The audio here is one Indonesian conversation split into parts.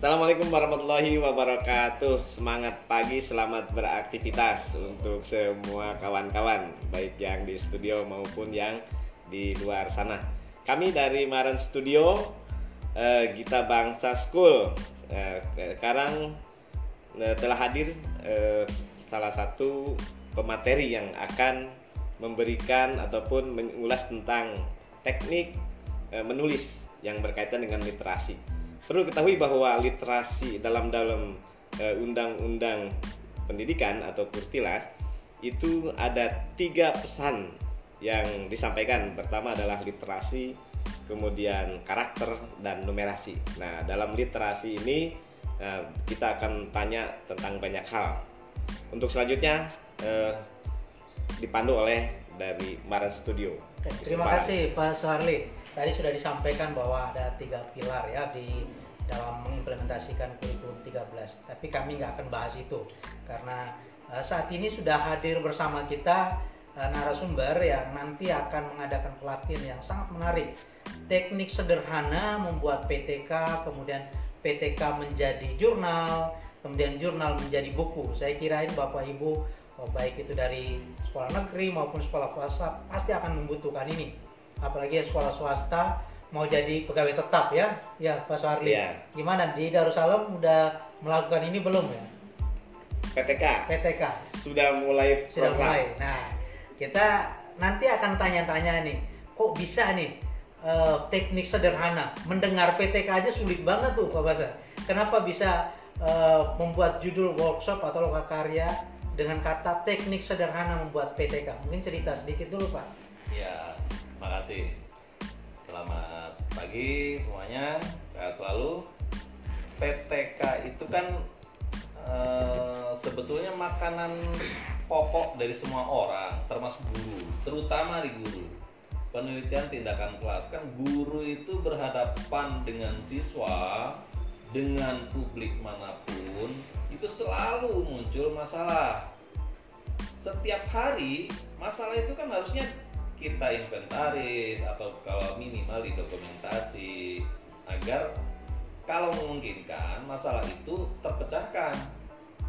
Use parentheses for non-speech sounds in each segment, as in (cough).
Assalamualaikum warahmatullahi wabarakatuh. Semangat pagi, selamat beraktivitas untuk semua kawan-kawan, baik yang di studio maupun yang di luar sana. Kami dari Maran Studio, eh, Gita Bangsa School. Eh, sekarang eh, telah hadir eh, salah satu pemateri yang akan memberikan ataupun mengulas tentang teknik eh, menulis yang berkaitan dengan literasi. Perlu ketahui bahwa literasi dalam dalam uh, undang-undang pendidikan atau kurtilas itu ada tiga pesan yang disampaikan. Pertama adalah literasi, kemudian karakter dan numerasi. Nah, dalam literasi ini uh, kita akan tanya tentang banyak hal. Untuk selanjutnya uh, dipandu oleh dari Maran Studio. Terima kasih Pak Soharli tadi sudah disampaikan bahwa ada tiga pilar ya di dalam mengimplementasikan kurikulum 13 tapi kami nggak akan bahas itu karena uh, saat ini sudah hadir bersama kita uh, narasumber yang nanti akan mengadakan pelatihan yang sangat menarik. Teknik sederhana membuat PTK kemudian PTK menjadi jurnal kemudian jurnal menjadi buku. Saya kirain Bapak Ibu oh, baik itu dari sekolah negeri maupun sekolah swasta pasti akan membutuhkan ini. Apalagi sekolah swasta mau jadi pegawai tetap ya? Ya Pak Soarli ya. gimana? Di Darussalam udah melakukan ini belum ya? PTK PTK sudah mulai sudah program. mulai. Nah kita nanti akan tanya-tanya nih kok bisa nih uh, teknik sederhana mendengar PTK aja sulit banget tuh Pak Basa kenapa bisa uh, membuat judul workshop atau lokakarya dengan kata teknik sederhana membuat PTK mungkin cerita sedikit dulu Pak. Ya makasih selamat pagi semuanya sehat selalu. PTK itu kan e, sebetulnya makanan pokok dari semua orang termasuk guru terutama di guru. Penelitian tindakan kelas kan guru itu berhadapan dengan siswa dengan publik mana pun itu selalu muncul masalah. Setiap hari masalah itu kan harusnya kita inventaris atau kalau minimal didokumentasi agar kalau memungkinkan masalah itu terpecahkan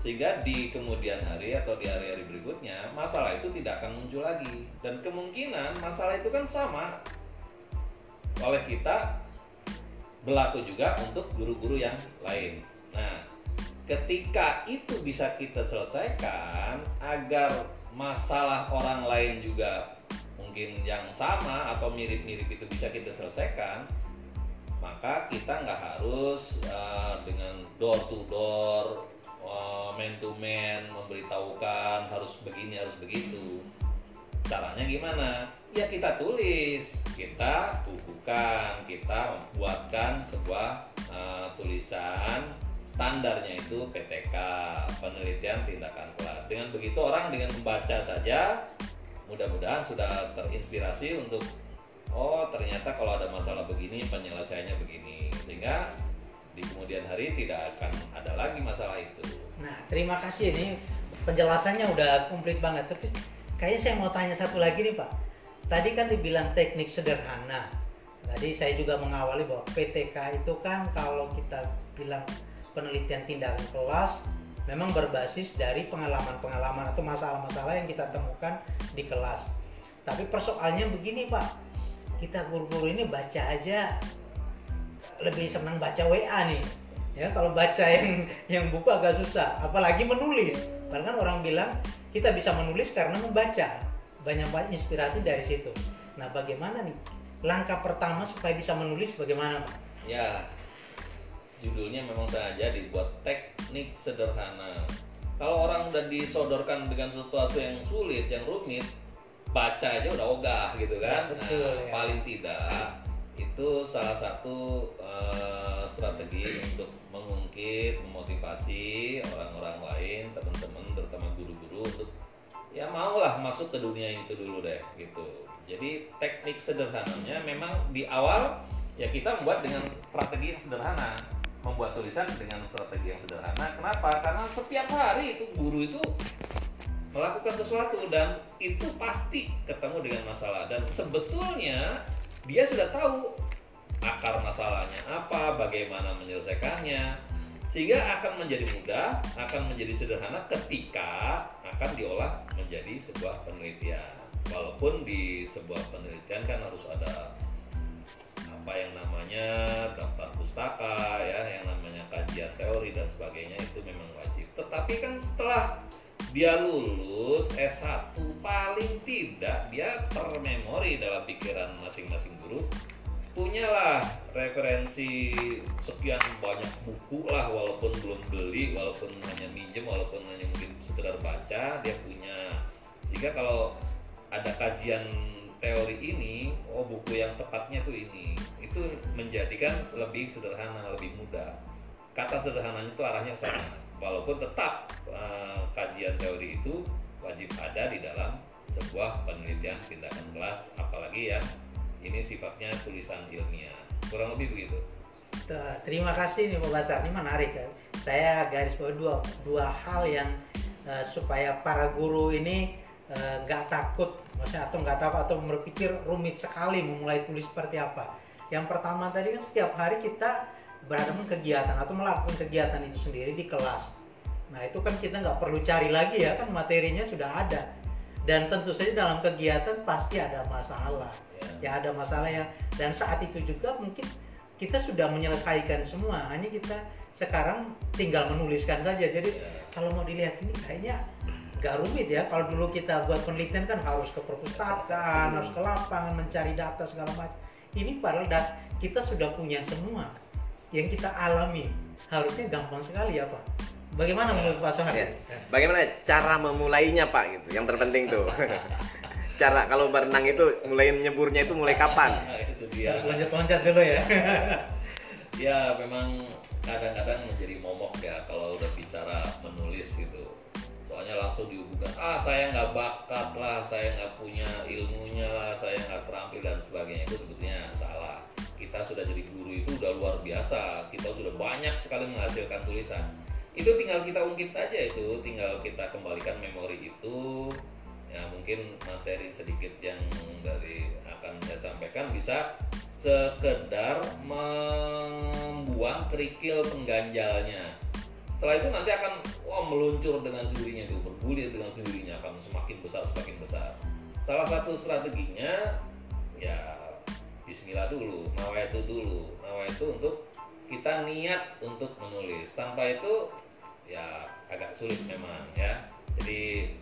sehingga di kemudian hari atau di hari-hari berikutnya masalah itu tidak akan muncul lagi dan kemungkinan masalah itu kan sama oleh kita berlaku juga untuk guru-guru yang lain. Nah, ketika itu bisa kita selesaikan agar masalah orang lain juga mungkin yang sama atau mirip-mirip itu bisa kita selesaikan maka kita nggak harus uh, dengan door to door uh, man to man memberitahukan harus begini harus begitu. Caranya gimana? Ya kita tulis kita bukukan kita buatkan sebuah uh, tulisan standarnya itu PTK penelitian tindakan kelas. Dengan begitu orang dengan membaca saja mudah-mudahan sudah terinspirasi untuk oh ternyata kalau ada masalah begini penyelesaiannya begini sehingga di kemudian hari tidak akan ada lagi masalah itu. Nah terima kasih ini penjelasannya udah komplit banget tapi kayaknya saya mau tanya satu lagi nih Pak. Tadi kan dibilang teknik sederhana. Tadi saya juga mengawali bahwa PTK itu kan kalau kita bilang penelitian tindakan kelas memang berbasis dari pengalaman-pengalaman atau masalah-masalah yang kita temukan di kelas. Tapi persoalannya begini Pak, kita guru-guru ini baca aja lebih senang baca WA nih. Ya kalau baca yang yang buku agak susah, apalagi menulis. Padahal kan orang bilang kita bisa menulis karena membaca. Banyak-banyak inspirasi dari situ. Nah bagaimana nih langkah pertama supaya bisa menulis bagaimana Pak? Ya judulnya memang sengaja dibuat teknik sederhana. Kalau orang udah disodorkan dengan sesuatu yang sulit, yang rumit, baca aja udah ogah gitu kan. Ya, betul, nah, ya. paling tidak itu salah satu uh, strategi untuk mengungkit, memotivasi orang-orang lain, teman-teman, terutama guru-guru untuk ya maulah masuk ke dunia itu dulu deh gitu. Jadi teknik sederhananya memang di awal ya kita membuat dengan strategi yang sederhana membuat tulisan dengan strategi yang sederhana. Kenapa? Karena setiap hari itu guru itu melakukan sesuatu dan itu pasti ketemu dengan masalah dan sebetulnya dia sudah tahu akar masalahnya apa, bagaimana menyelesaikannya. sehingga akan menjadi mudah, akan menjadi sederhana ketika akan diolah menjadi sebuah penelitian. Walaupun di sebuah penelitian kan harus ada apa yang namanya daftar pustaka ya, yang namanya kajian teori dan sebagainya itu memang wajib. Tetapi kan setelah dia lulus S1 paling tidak dia termemori dalam pikiran masing-masing guru punyalah referensi sekian banyak buku lah walaupun belum beli walaupun hanya minjem walaupun hanya mungkin sekedar baca dia punya jika kalau ada kajian teori ini oh buku yang tepatnya tuh ini itu menjadikan lebih sederhana lebih mudah. Kata sederhananya itu arahnya sama walaupun tetap uh, kajian teori itu wajib ada di dalam sebuah penelitian tindakan kelas apalagi yang ini sifatnya tulisan ilmiah. Kurang lebih begitu. Terima kasih nih Pak ini menarik ya. Saya garis bawah dua dua hal yang uh, supaya para guru ini eh, nggak uh, takut maksudnya atau nggak tahu atau berpikir rumit sekali memulai tulis seperti apa. Yang pertama tadi kan setiap hari kita berada kegiatan atau melakukan kegiatan itu sendiri di kelas. Nah itu kan kita nggak perlu cari lagi ya kan materinya sudah ada. Dan tentu saja dalam kegiatan pasti ada masalah. Ya. Ada masalah ya dan saat itu juga mungkin kita sudah menyelesaikan semua. Hanya kita sekarang tinggal menuliskan saja. Jadi yeah. kalau mau dilihat ini kayaknya gak rumit ya kalau dulu kita buat penelitian kan harus ke perpustakaan harus ke lapangan mencari data segala macam ini padahal dat kita sudah punya semua yang kita alami harusnya gampang sekali ya pak bagaimana menurut Pak Sohar? Ya. Bagaimana cara memulainya Pak gitu? Yang terpenting tuh. (laughs) cara kalau berenang itu mulai nyeburnya itu mulai kapan? (laughs) itu dia. Harus loncat-loncat dulu ya. (laughs) ya memang kadang-kadang menjadi momok ya kalau udah bicara. Soalnya langsung dihubungkan, ah saya nggak bakat lah, saya nggak punya ilmunya lah, saya nggak terampil dan sebagainya. Itu sebetulnya salah. Kita sudah jadi guru itu udah luar biasa, kita sudah banyak sekali menghasilkan tulisan. Itu tinggal kita ungkit aja itu, tinggal kita kembalikan memori itu. Ya mungkin materi sedikit yang dari akan saya sampaikan bisa sekedar membuang kerikil pengganjalnya setelah itu nanti akan wah meluncur dengan sendirinya itu bergulir dengan sendirinya akan semakin besar semakin besar. Salah satu strateginya ya Bismillah dulu itu dulu. Itu untuk kita niat untuk menulis. Tanpa itu ya agak sulit memang ya. Jadi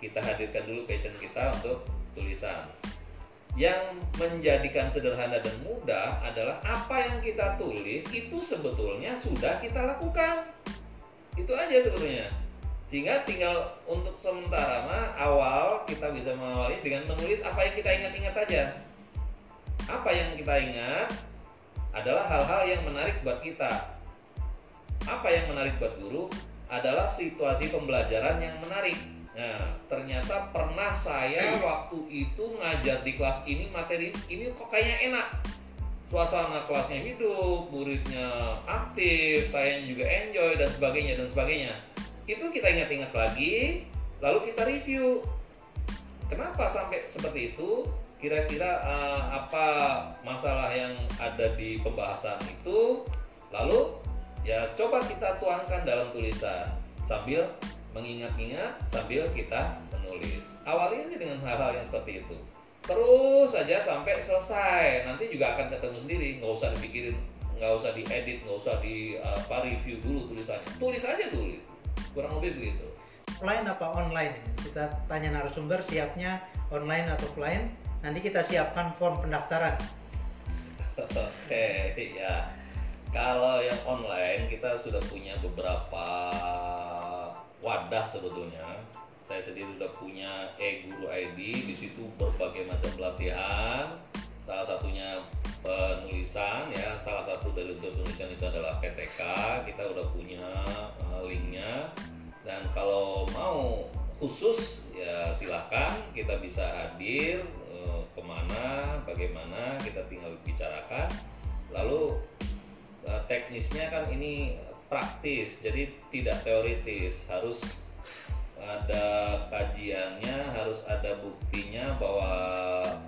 kita hadirkan dulu passion kita untuk tulisan. Yang menjadikan sederhana dan mudah adalah apa yang kita tulis itu sebetulnya sudah kita lakukan itu aja sebetulnya sehingga tinggal untuk sementara mah awal kita bisa mengawali dengan menulis apa yang kita ingat-ingat aja. Apa yang kita ingat adalah hal-hal yang menarik buat kita. Apa yang menarik buat guru adalah situasi pembelajaran yang menarik. Nah, ternyata pernah saya waktu itu ngajar di kelas ini materi ini kok kayaknya enak. Suasana kelasnya hidup, muridnya aktif, saya juga enjoy dan sebagainya dan sebagainya. Itu kita ingat-ingat lagi, lalu kita review. Kenapa sampai seperti itu? Kira-kira uh, apa masalah yang ada di pembahasan itu? Lalu ya coba kita tuangkan dalam tulisan sambil mengingat-ingat sambil kita menulis. Awali aja dengan hal-hal yang seperti itu. Terus saja sampai selesai. Nanti juga akan ketemu sendiri. Nggak usah dipikirin, nggak usah diedit, nggak usah di apa review dulu tulisannya. Tulis aja dulu. Kurang lebih begitu. Offline apa online? Kita tanya narasumber siapnya online atau offline. Nanti kita siapkan form pendaftaran. (laughs) Oke, ya. Kalau yang online kita sudah punya beberapa wadah sebetulnya saya sendiri sudah punya e-guru ID di situ berbagai macam pelatihan. Salah satunya penulisan ya. Salah satu dari unsur penulisan itu adalah PTK kita udah punya uh, linknya. Dan kalau mau khusus ya silahkan. Kita bisa hadir uh, ke mana bagaimana kita tinggal bicarakan. Lalu teknisnya kan ini praktis jadi tidak teoritis. Harus ada kajiannya harus ada buktinya bahwa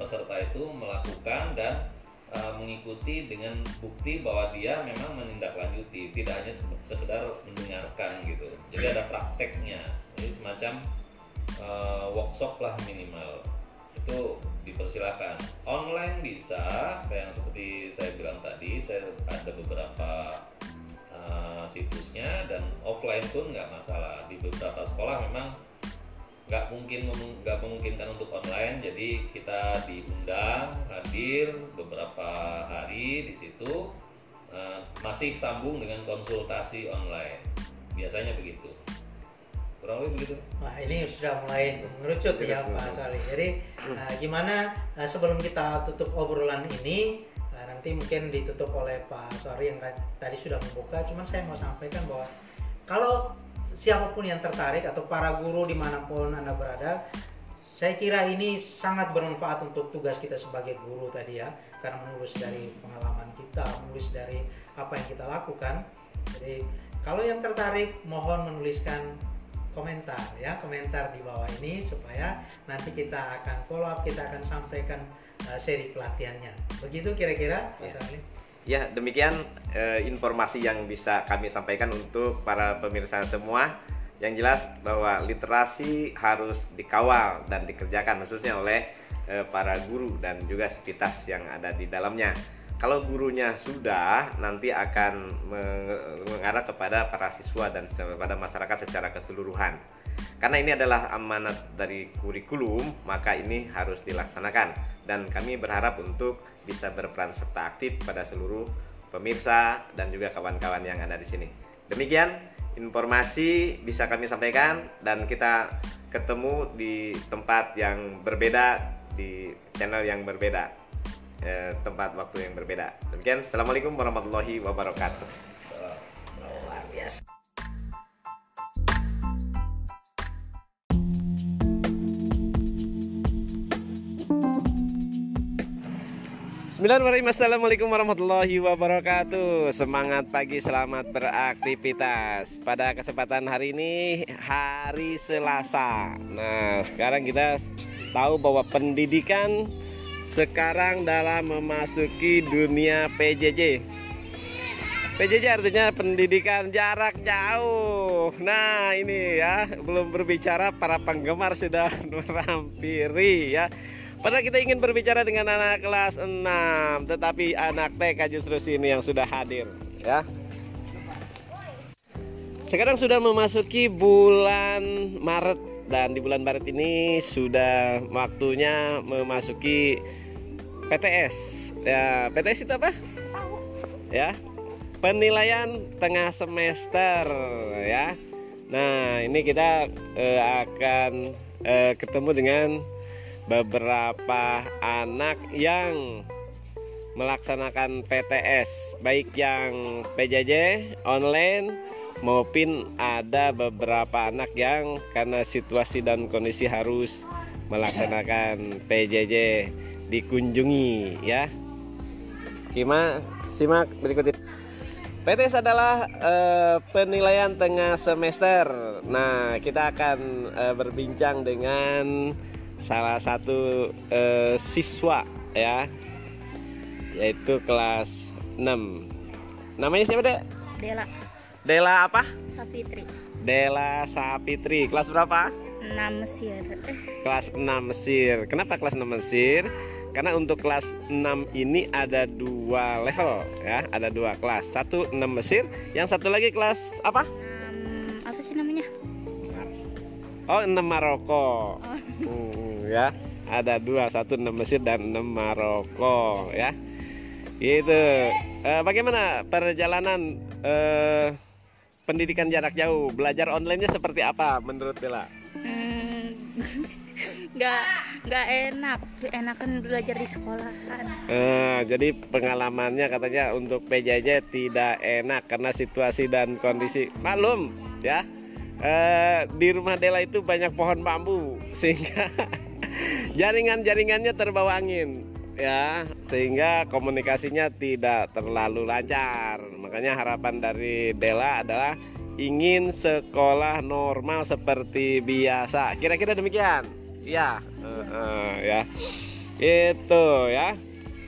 peserta itu melakukan dan uh, mengikuti dengan bukti bahwa dia memang menindaklanjuti tidak hanya sekedar mendengarkan gitu. Jadi ada prakteknya. Jadi semacam uh, workshop lah minimal. Itu dipersilakan. Online bisa kayak yang seperti saya bilang tadi saya ada beberapa uh, situsnya dan offline pun nggak masalah di beberapa sekolah memang nggak mungkin nggak memungkinkan untuk online jadi kita diundang hadir beberapa hari di situ uh, masih sambung dengan konsultasi online biasanya begitu kurang lebih begitu. Wah ini sudah mulai mengerucut ya Pak Sali. Jadi uh, gimana uh, sebelum kita tutup obrolan ini nanti mungkin ditutup oleh Pak Suari yang tadi sudah membuka. Cuman saya mau sampaikan bahwa kalau siapa pun yang tertarik atau para guru di mana pun anda berada, saya kira ini sangat bermanfaat untuk tugas kita sebagai guru tadi ya, karena menulis dari pengalaman kita, menulis dari apa yang kita lakukan. Jadi kalau yang tertarik mohon menuliskan komentar ya komentar di bawah ini supaya nanti kita akan follow up kita akan sampaikan uh, seri pelatihannya. Begitu kira-kira Pak ya. ya demikian uh, informasi yang bisa kami sampaikan untuk para pemirsa semua. Yang jelas bahwa literasi harus dikawal dan dikerjakan khususnya oleh uh, para guru dan juga sivitas yang ada di dalamnya. Kalau gurunya sudah nanti akan mengarah kepada para siswa dan kepada masyarakat secara keseluruhan. Karena ini adalah amanat dari kurikulum maka ini harus dilaksanakan dan kami berharap untuk bisa berperan serta aktif pada seluruh pemirsa dan juga kawan-kawan yang ada di sini demikian informasi bisa kami sampaikan dan kita ketemu di tempat yang berbeda di channel yang berbeda eh, tempat waktu yang berbeda. Demikian, assalamualaikum warahmatullahi wabarakatuh. Luar biasa. Bismillahirrahmanirrahim Assalamualaikum warahmatullahi wabarakatuh Semangat pagi, selamat beraktivitas Pada kesempatan hari ini Hari Selasa Nah sekarang kita tahu bahwa pendidikan sekarang dalam memasuki dunia PJJ. PJJ artinya pendidikan jarak jauh. Nah, ini ya, belum berbicara para penggemar sudah (laughs) merampiri ya. Padahal kita ingin berbicara dengan anak kelas 6, tetapi anak TK justru sini yang sudah hadir ya. Sekarang sudah memasuki bulan Maret dan di bulan Maret ini sudah waktunya memasuki PTS. Ya, PTS itu apa? Ya. Penilaian tengah semester ya. Nah, ini kita uh, akan uh, ketemu dengan beberapa anak yang melaksanakan PTS, baik yang PJJ online maupun ada beberapa anak yang karena situasi dan kondisi harus melaksanakan PJJ dikunjungi ya. Kima simak berikut ini. PTS adalah uh, penilaian tengah semester. Nah, kita akan uh, berbincang dengan salah satu uh, siswa ya, yaitu kelas 6. Namanya siapa, Dek? Dela. Dela apa? Sapitri. Dela Sapitri. Kelas berapa? 6 Mesir. Kelas 6 Mesir. Kenapa kelas 6 Mesir? karena untuk kelas 6 ini ada dua level ya ada dua kelas satu 6 Mesir yang satu lagi kelas apa um, apa sih namanya oh 6 Maroko oh. hmm, ya. Ada dua satu 6 Mesir dan 6 Maroko ya. Itu eh, bagaimana perjalanan eh, pendidikan jarak jauh? Belajar onlinenya seperti apa menurut Bella? Hmm. (laughs) nggak nggak enak. Enakan belajar di sekolahan eh, jadi pengalamannya katanya untuk PJJ tidak enak karena situasi dan kondisi. Maklum ya. Eh, di rumah Dela itu banyak pohon bambu sehingga (laughs) (laughs) jaringan-jaringannya terbawa angin ya sehingga komunikasinya tidak terlalu lancar makanya harapan dari Dela adalah ingin sekolah normal seperti biasa kira-kira demikian Iya, uh, uh, ya. Itu ya.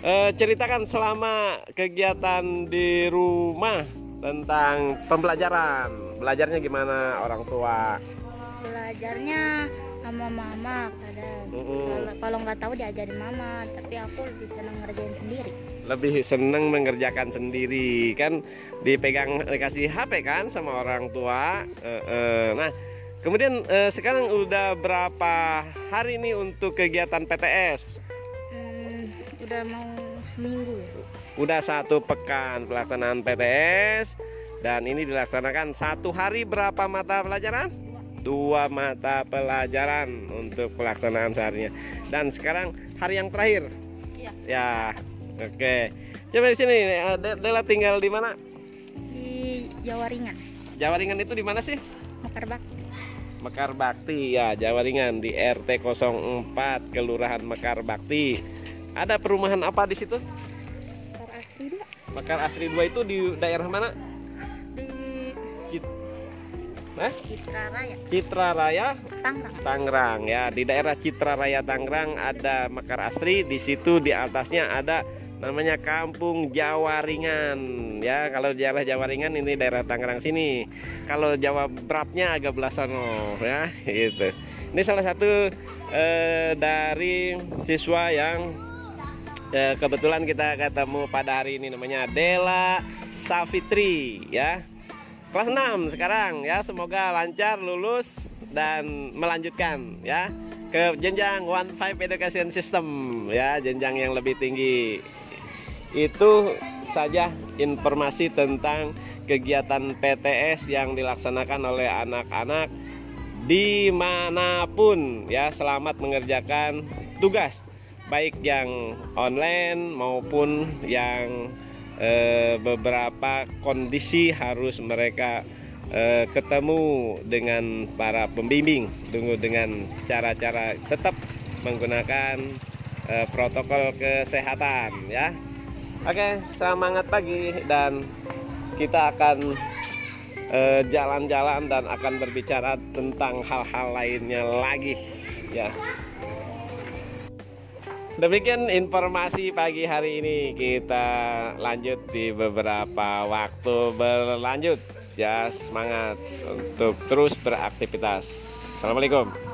Eh, ceritakan selama kegiatan di rumah tentang pembelajaran. Belajarnya gimana orang tua? belajarnya sama mama kadang Mm-mm. kalau kalau nggak tahu diajarin mama tapi aku lebih senang ngerjain sendiri Lebih seneng mengerjakan sendiri kan dipegang dikasih HP kan sama orang tua. Eh, eh. Nah, kemudian eh, sekarang udah berapa hari nih untuk kegiatan PTS? Hmm, udah mau seminggu ya Udah satu pekan pelaksanaan PTS dan ini dilaksanakan satu hari berapa mata pelajaran? Dua mata pelajaran untuk pelaksanaan seharinya. Dan sekarang hari yang terakhir. Iya. Ya, oke. Coba di sini, eh, De- Dela tinggal di mana? di Jawa Ringan Jawa Ringan itu di mana sih? Mekarbak Mekar Bakti ya, Jawa Ringan di RT 04 Kelurahan Mekar Bakti. Ada perumahan apa di situ? Kar asli dua Mekar Asri 2 itu di daerah mana? di Cit- Hah? Citra Raya Citra Raya Tangerang. Tangerang ya. Di daerah Citra Raya Tangerang ada Mekar Asri. Di situ di atasnya ada namanya Kampung Jawa Ringan ya. Kalau daerah Jawa Ringan ini daerah Tangerang sini. Kalau Jawa Beratnya agak belasono ya gitu. Ini salah satu eh, dari siswa yang eh, kebetulan kita ketemu pada hari ini. Namanya Dela Safitri ya kelas 6 sekarang ya. Semoga lancar lulus dan melanjutkan ya ke jenjang One Five Education System ya jenjang yang lebih tinggi. Itu saja informasi tentang kegiatan PTS yang dilaksanakan oleh anak-anak di mana pun ya. Selamat mengerjakan tugas baik yang online maupun yang eh, beberapa kondisi harus mereka eh, ketemu dengan para pembimbing. Tunggu dengan cara-cara tetap menggunakan eh, protokol kesehatan ya. Oke semangat pagi dan kita akan jalan-jalan dan akan berbicara tentang hal-hal lainnya lagi ya Demikian informasi pagi hari ini kita lanjut di beberapa waktu berlanjut. Ya semangat untuk terus beraktivitas. Assalamualaikum.